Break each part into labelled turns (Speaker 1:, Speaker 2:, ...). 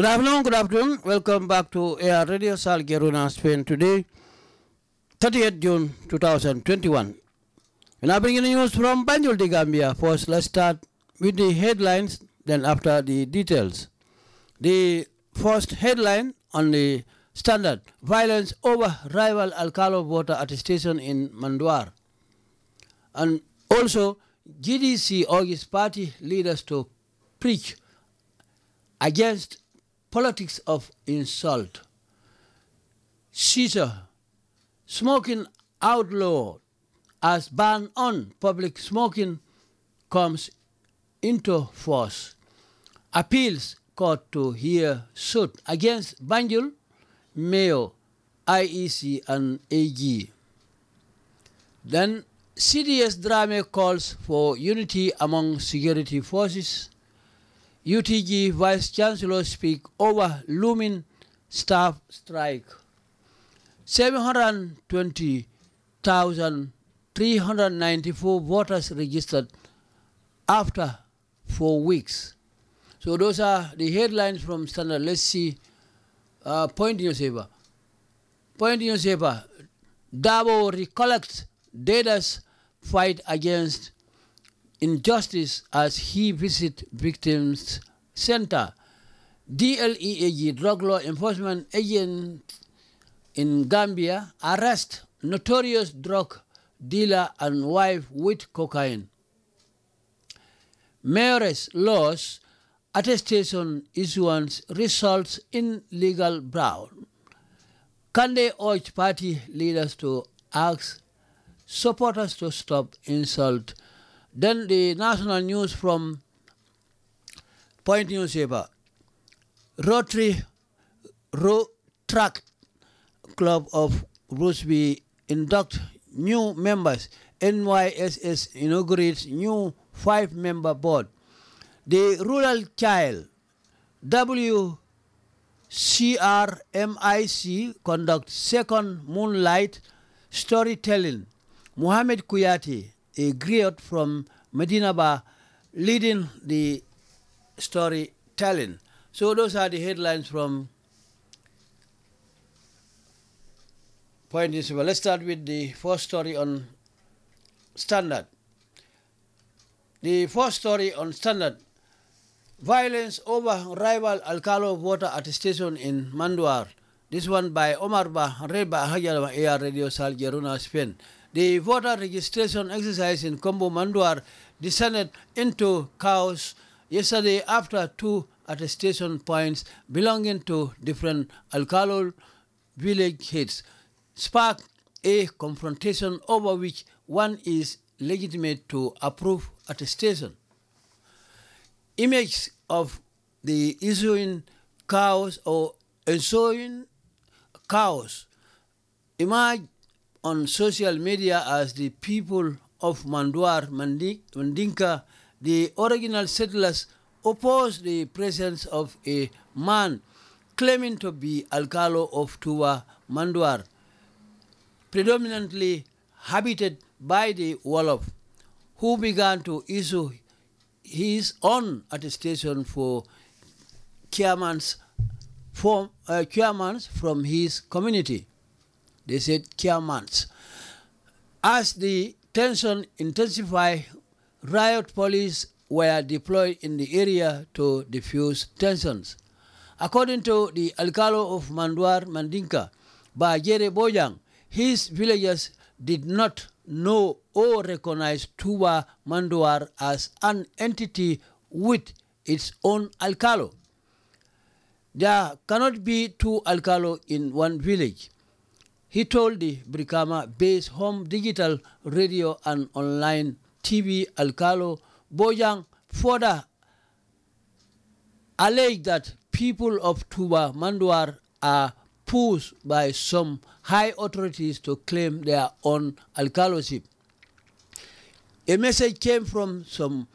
Speaker 1: Good afternoon, good afternoon. Welcome back to AR Radio Sal Geruna, Spain today, 30th June 2021. We now bring you news from Banjul de Gambia. First, let's start with the headlines, then after the details. The first headline on the standard violence over rival Alcalo voter attestation in Manduar. And also, GDC urges party leaders to preach against politics of insult. Caesar, smoking outlaw as ban on public smoking comes into force. Appeals court to hear suit against Banjul, Mayo, IEC, and AG. Then CDS Drammeh calls for unity among security forces. UTG Vice Chancellor speak over looming staff strike. 720,394 voters registered after four weeks. So those are the headlines from Standard. Let's see. Uh, point newspaper. Point newspaper. Dabo recollects Data's fight against injustice as he visit victims center. DLEAG, drug law enforcement agent in Gambia, arrest notorious drug dealer and wife with cocaine. Mayor's laws attestation issuance results in legal brown. Kandeh urge party leaders to ask supporters to stop insult? Then the national news from Point Newspaper. Rotary Row Track Club of Brusubi induct new members. NYSS inaugurates new five-member board. The Rural Child WCRMIC conduct second Moonlight Storytelling. Muhammad Kuyati, a griot from Medina Ba, leading the storytelling. So those are the headlines from Point Newspaper. Let's start with the first story on Standard. The first story on Standard violence over rival Alcalo voter attestation in Manduar. This one by Omar Ba, read by Hajar Air Radio Sal Jeruna, Spain. The voter registration exercise in Kombo Manduar descended into chaos yesterday after two attestation points belonging to different Alcalo village heads sparked a confrontation over which one is legitimate to approve attestation. Images of the issuing cows or ensuing cows emerge on social media as the people of Manduar, Mandinka, the original settlers, opposed the presence of a man claiming to be Alcalo of Tuwa Manduar, predominantly habited by the Wolof, who began to issue his own attestation for chairmans uh, from his community. They said chairmans. As the tension intensified, riot police were deployed in the area to diffuse tensions. According to the Alcalo of Manduar Mandinka, Bajere Bojang, his villagers did not know or recognize Tuba Manduar as an entity with its own Alcalo. There cannot be two Alcalo in one village. He told the Brikama based home digital radio and online TV Alcalo Bojang further alleged that people of Tuba Manduar are pushed by some high authorities to claim their own alcaloship. A message came from some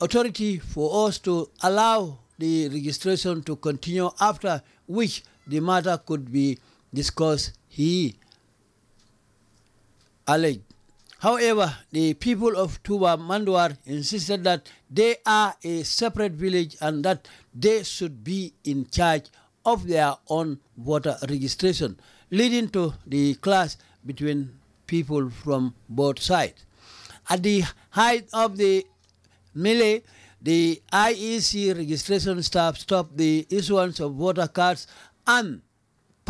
Speaker 1: authority for us to allow the registration to continue after which the matter could be discussed, he alleged. However, the people of Tuba Manduar insisted that they are a separate village and that they should be in charge of their own voter registration, leading to the clash between people from both sides. At the height of the melee, the IEC registration staff stopped the issuance of voter cards and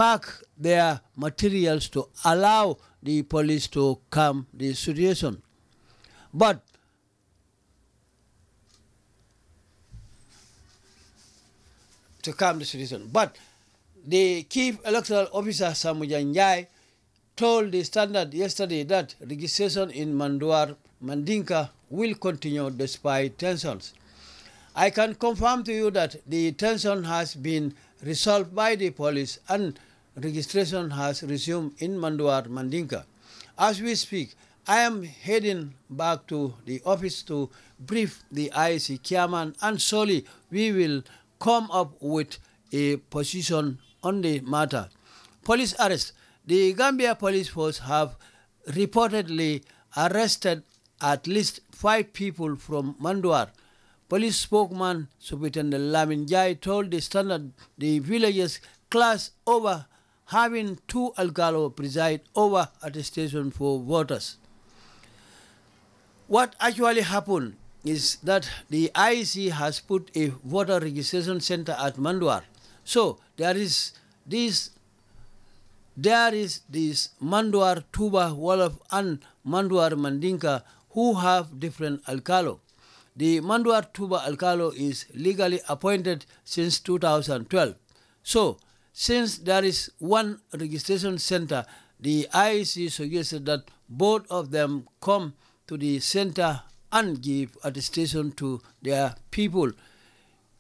Speaker 1: packed their materials to allow the police to calm the situation. But to calm the situation. But the chief electoral officer Samujan Njai told the Standard yesterday that registration in Manduar Mandinka will continue despite tensions. I can confirm to you that the tension has been resolved by the police and registration has resumed in Manduar Mandinka. As we speak, I am heading back to the office to brief the IEC chairman and surely we will come up with a position on the matter. Police arrest. The Gambia Police Force have reportedly arrested at least five people from Manduar. Police spokesman Superintendent Lamin Jai told the Standard the villagers class over having two alcalo preside over at the station for voters. What actually happened is that the IEC has put a voter registration center at Manduar. So there is this there is this Manduar, Tuba, Wolof, and Manduar Mandinka who have different alcalo. The Manduar Tuba alcalo is legally appointed since 2012. So, since there is one registration center, the IEC suggested that both of them come to the center and give attestation to their people,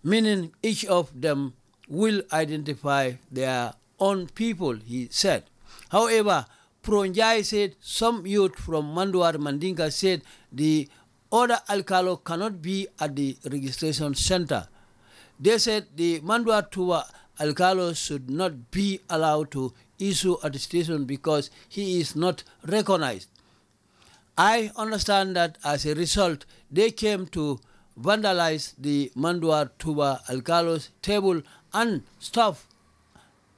Speaker 1: meaning each of them will identify their own people, he said. However, Pronjai said some youth from Manduar Mandinka said the other alcalo cannot be at the registration center. They said the Manduar Tuba alcalo should not be allowed to issue attestation because he is not recognized. I understand that as a result, they came to vandalize the Manduar Tuba alcalo's table and stuff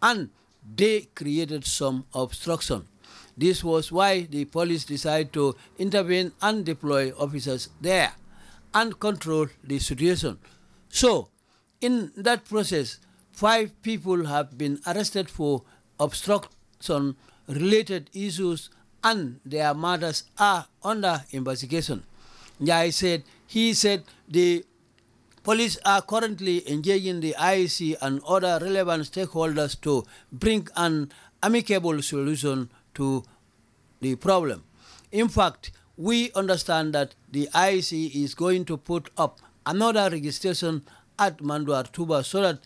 Speaker 1: and they created some obstruction. This was why the police decided to intervene and deploy officers there and control the situation. So, in that process, five people have been arrested for obstruction related issues and their matters are under investigation. Njai said, he said the Police are currently engaging the IEC and other relevant stakeholders to bring an amicable solution to the problem. In fact, we understand that the IEC is going to put up another registration at Manduar Tuba so that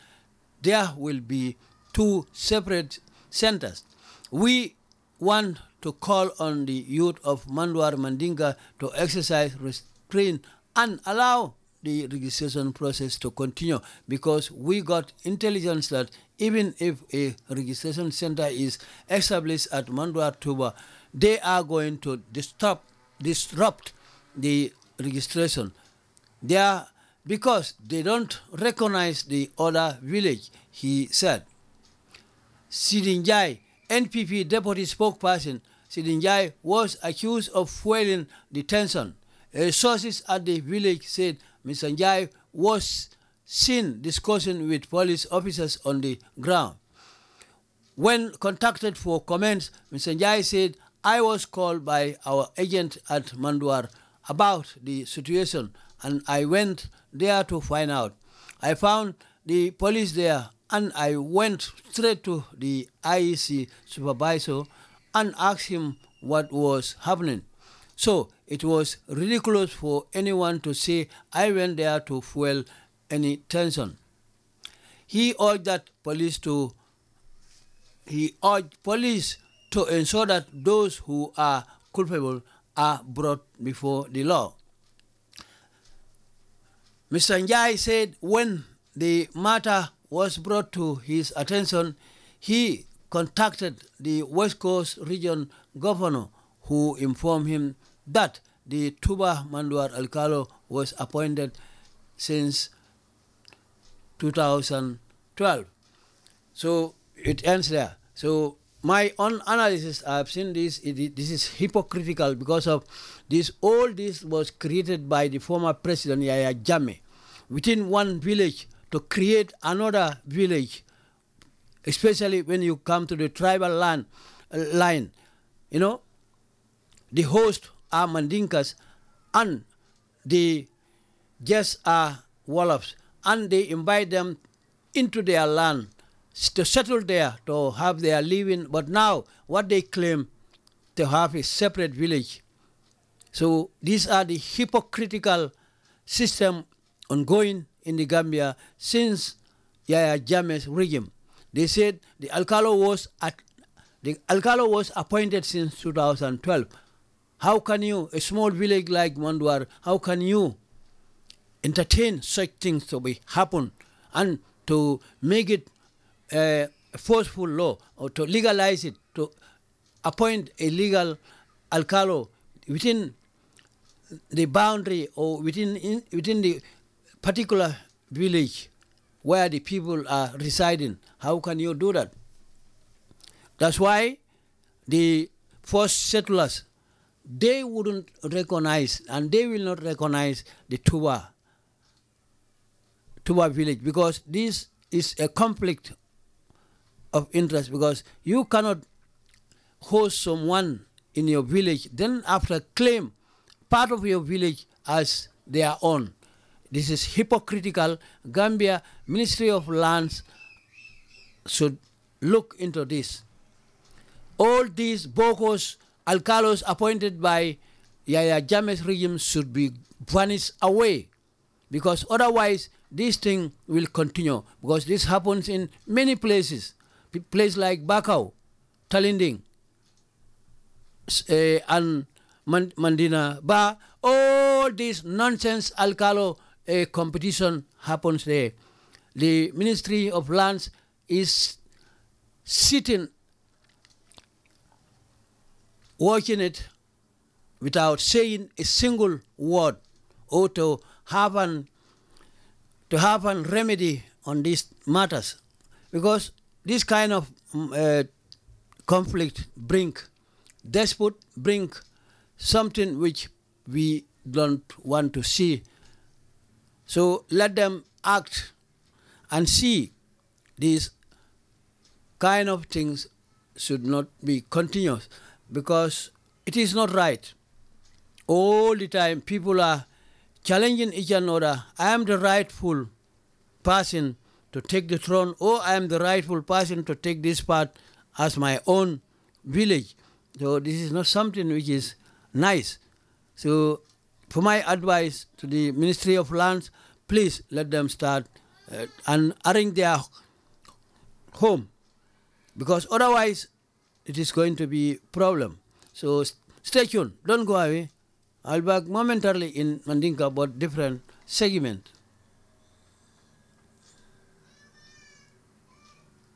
Speaker 1: there will be two separate centers. We want to call on the youth of Manduar Mandinka to exercise restraint and allow the registration process to continue because we got intelligence that even if a registration center is established at Manduar Tuba, they are going to disrupt, disrupt the registration. They are, because they don't recognize the other village, he said. Sidinjai, NPP deputy spokesperson, Sidinjai was accused of fueling the tension. Uh, sources at the village said Mr. Njai was seen discussing with police officers on the ground. When contacted for comments, Mr. Njai said, I was called by our agent at Manduar about the situation and I went there to find out. I found the police there and I went straight to the IEC supervisor and asked him what was happening. So it was ridiculous for anyone to say, I went there to fuel any tension. He urged that police to he urged police to ensure that those who are culpable are brought before the law. Mr. Njai said when the matter was brought to his attention, he contacted the West Coast Region Governor, who informed him that the Tuba Manduar Alcalo was appointed since 2012. So it ends there. So my own analysis, I've seen this, it, this is hypocritical because of this, all this was created by the former president Yaya Jammeh within one village to create another village, especially when you come to the tribal land, line. You know, the host are Mandinkas and the guests are Wolofs and they invite them into their land to settle there, to have their living. But now, what they claim to have a separate village. So these are the hypocritical system ongoing in the Gambia since Yaya Jammeh's regime. They said the Alcalo was at the Alcalo was appointed since 2012. How can you, a small village like Manduar, how can you entertain such things to be happen and to make it a forceful law or to legalize it, to appoint a legal alcalo within the boundary or within in, within the particular village where the people are residing. How can you do that? That's why the first settlers they wouldn't recognize and they will not recognize the Tuba Tuba village because this is a conflict of interest because you cannot host someone in your village, then after claim part of your village as their own. This is hypocritical. Gambia Ministry of Lands should look into this. All these Bokos, Alcalos appointed by Yaya Jammeh's regime should be vanished away because otherwise this thing will continue because this happens in many places place like Bakau, Talinding, uh, and Mandina Ba, all this nonsense alcalo uh, competition happens there. The Ministry of Lands is sitting watching it without saying a single word or to have an to have an remedy on these matters because this kind of mm, uh, conflict bring despot bring something which we don't want to see. So let them act and see these kind of things should not be continuous because it is not right. All the time people are challenging each other I am the rightful person to take the throne, or I am the rightful person to take this part as my own village. So this is not something which is nice. So for my advice to the Ministry of Lands, please let them start uh, and arrange their home because otherwise it is going to be problem. So stay tuned, don't go away. I'll back momentarily in Mandinka about different segment.